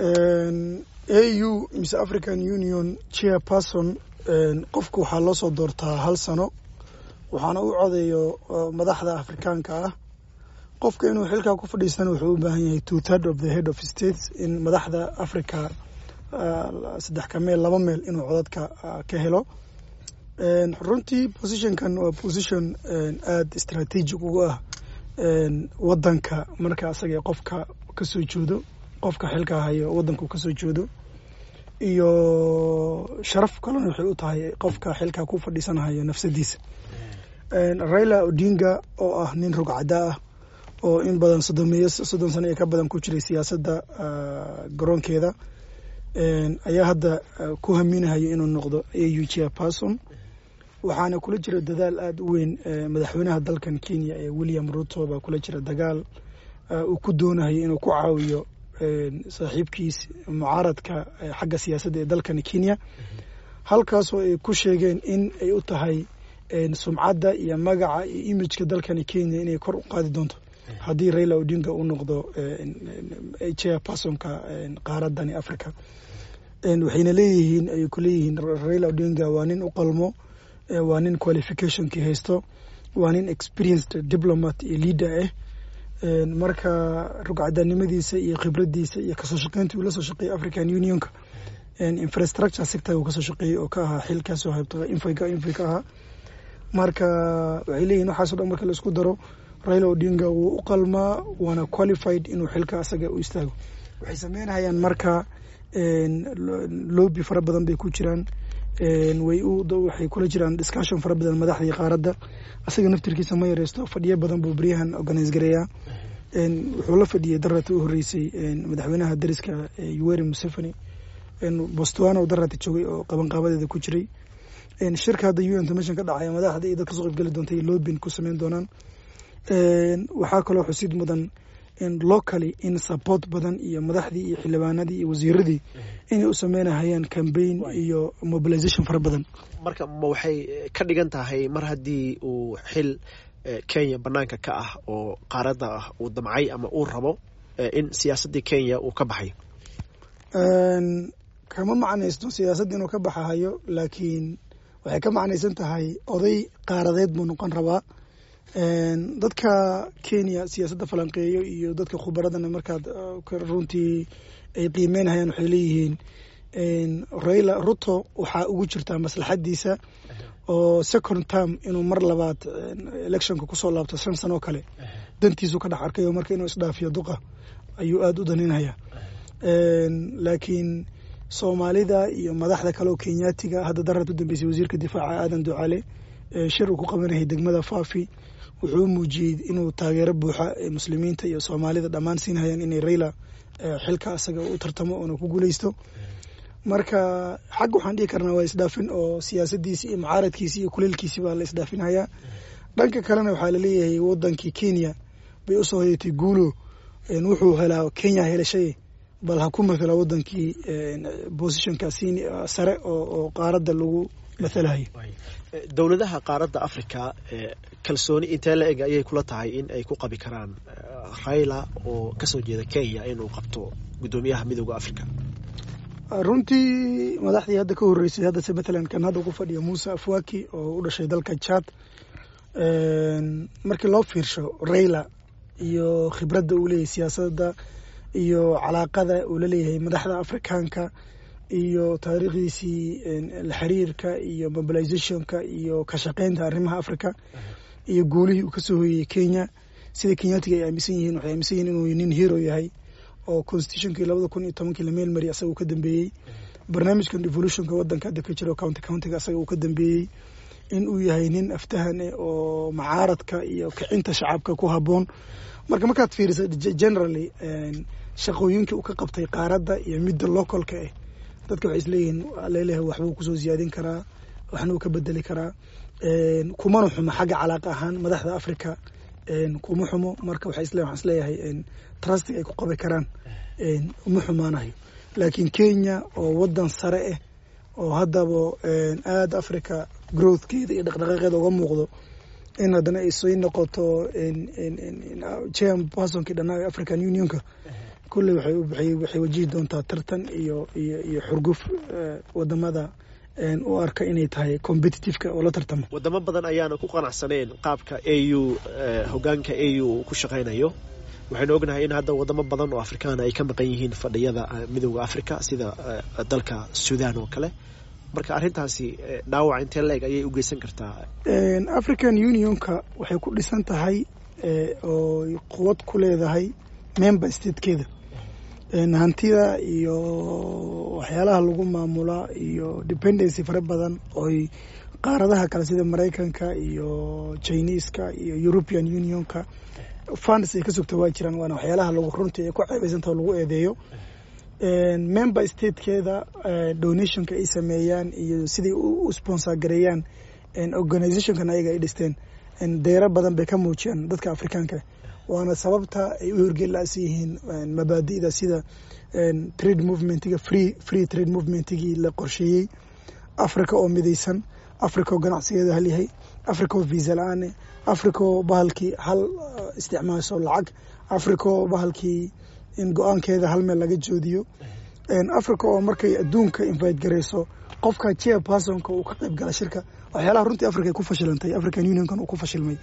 au mise african union chairperson qofku waxaa loo soo doortaa hal sano. Waxaana u codeeyo madaxda afrikaanka ah. Qofka inuu xilkaa ku fadhiistana wuxuu u baahan yahay two third of the head of states in madaxda africa saddex ka meel laba meel inuu codadka ka helo. Runtii positionkan waa position aada strategic ugu ah wadanka marka asaga qofka ka soo jeedo qofka xilka hayo wadanku ka soo jeedo iyo sharaf kalena waxay u tahay qofka xilka ku fadhiisanahayo nafsadiisa. Raila odinga oo ah nin rugcada ah oo in badan sodomeeyo soddon sano iyo ka badan ku jiray siyaasadda garoonkeeda. Ayaa hadda ku haminahayo inuu noqdo au chairperson waxaana kula jira dadaal aada u weyn madaxweynaha dalkan kenya ee william ruto baa kula jira dagaal uu ku doonahayo inuu ku caawiyo saaxiibkiis mucaaradka xagga siyaasadda ee dalkan kenya. Halkaasoo ay ku sheegeen in ay u tahay sumcadda iyo magaca iyo imageka dalkani kenya inay kor u qaadi doonto. Haddii raila odinga uu noqdo chairpersonka qaaradani africa waxayna leeyihiin ay ku raila odinga waa nin u qalmo waa nin qualificationkii haysto waa nin experienced diplomat iyo leader ah marka rugcadanimadiisa iyo khibradiisa iyo ka soo shaqeynta uu la soo shaqeeyay african unionka. Infrastructure sector uu ka soo shaqeeyey oo ka ahaa xilkaasoo haybta infika infi ka ahaa marka waxay leeyihiin waxaaso dhan marka la isku daro raila odinga wuu u qalmaa waana qualified inuu xilka asaga u istaago. Waxay sameynayaan marka lobby fara badan bay ku jiraan waxay kula jiraan discussion fara badan madaxdii qaaradda. Asaga naftirkiisa ma yareysto fadhiyo badan buu beryahan organise gareeyaa. Wuxuu la fadhiyey darata u horeysay madaxweynaha dariska yuweri museveni. Botswana darata joogay oo qabanqaabadeeda ku jiray. Shirka hadda u intermission ka dhacaya madaxda iyo dadka soo qaybgeli doonta iyo lobbin ku sameyn doonaan. Waxaa kaloo xusid mudan locally in support badan iyo madaxdii iyo xildhibaanadii iyo wasiiradii inay u sameynahayaan cambaign iyo mobilization fara badan. Marka ma waxay ka dhigan tahay mar haddii uu xil kenya banaanka ka ah oo qaaradda ah uu damcay ama uu rabo in siyaasaddii kenya uu ka baxayo kama macnaysto siyaasadda inuu ka baxahayo laakiin waxay ka macnaysan tahay oday qaaradeed buu noqon rabaa dadka kenya siyaasadda falanqeeyo iyo dadka khubaradana markaad runtii ay qiimeynahayaan waxay leeyihiin raila ruto waxaa ugu jirtaa maslaxadiisa oo second term inuu mar labaad electionka ku soo laabto shan sano kale. Dantiisu ka dhex arkayo marka inuu isdhaafiyo duqa ayuu aada u daninaya laakiin soomaalida iyo madaxda kale oo kenyaatiga hadda darad u dambeysay wasiirka difaaca aadan ducaale shir uu ku qabanayay degmada fafi wuxuu muujiyey inuu taageero buuxa muslimiinta iyo soomaalida dhammaan siinhayaan inay raila xilka asaga u tartamo oona ku guuleysto. Marka xag waxaan dhihi karnaa waa isdhaafin oo siyaasadiisi iyo mucaaradkiisi iyo kuleelkiisi baa la isdhaafinhayaa dhanka kalena waxaa la leeyahay wadankii kenya bay u soo hoyatay guulo wuxuu helaa kenya helashay bal ha ku mathala wadankii bosishonka sare oo qaaradda lagu mathalahayo dowladaha qaaradda africa kalsooni intee la eg ayay kula tahay in ay ku qabi karaan raila oo ka soo jeeda kenya inuu qabto guddoomiyaha midooda africa runtii madaxdii hadda ka horeysay haddase matalan kan hadda ku fadhiya muuse afwaki oo u dhashay dalka jad markii loo fiirsho raila iyo khibradda uu leeyahay siyaasadda iyo calaaqada uu la leeyahay madaxda afrikaanka iyo taariikhdiisii la xiriirka iyo mobilizationka iyo ka shaqeynta arrimaha africa iyo guulihii uu ka soo hoyeyey kenya. Sida kenyaatiga ay aaminsan yihiin waxay aaminsan yihiin inuu nin hero yahay oo constitutionkii labada kun iyo tobankii la meel mariy asaga uu ka dambeeyey. Barnaamijkan devolutionka wadanka hadda ka jiro county countiga asaga uu ka dambeeyey in uu yahay nin aftahan eh oo macaaradka iyo kicinta shacabka ku haboon marka markaad fiirisa generally shaqooyinkii uu ka qabtay qaaradda iyo midda localka ah dadka waxay isleeyihiin leleha waxbuu ku soo ziyaadin karaa waxna uu ka bedeli karaa. Kumana xumo xagga calaaqa ahaan madaxda africa kuma xumo marka waxaan is leeyahay ay ku qabi karaan. Uma xumaanayo. Laakiin kenya oo wadan sare ah oo haddaba aada africa growthkeeda iyo dhaqdhaqaaqeeda uga muuqdo in haddana ay sii noqoto chairpersonkii dhanaa african unionka kulley waxay wajihi doontaa tartan iyo iyo xurguf waddamada u arka inay tahay competitiveka oo la tartamo. Wadamo badan ayaana ku qanacsaneen qaabka a u hogaanka a u ku shaqaynayo waxaynu ognahay in hadda wadamo badan oo afrikaana ay ka maqan yihiin fadhiyada midooda africa sida dalka sudan oo kale. Marka arrintaasi dhaawac intee la-eg ayay u geysan kartaa? African unionka waxay ku dhisan tahay oo quwad ku leedahay member statekeeda hantida iyo waxyaalaha lagu maamulaa iyo dependency fara badan ooy qaaradaha kale sida maraykanka iyo chineska iyo european unionka funds ay ka sugta waa jiraan waana waxyaalaha lagu runtii ay ku ceebeysantao lagu eedeeyo. Member statekeeda donationka ay sameeyaan iyo siday u sponsor gareeyaan organizationkan ayaga ay dhisteen. Deero badan bay ka muujiyaan dadka afrikaanka waana sababta ay u horgellaas yihiin mabaadi'da sida trade movementiga free trade movementigii la qorsheeyey. Africa oo midaysan africa oo ganacsigeeda hal yahay africa oo visa la'aane africa oo bahalkii hal isticmaasho lacag africa oo bahalkii in go'aankeeda hal meel laga joodiyo. Africa oo markay adduunka invite garayso qofka chair personka uu ka qayb gala shirka waxyaalaha runtii africa ay ku fashilantay african unionkan uu ku fashilmay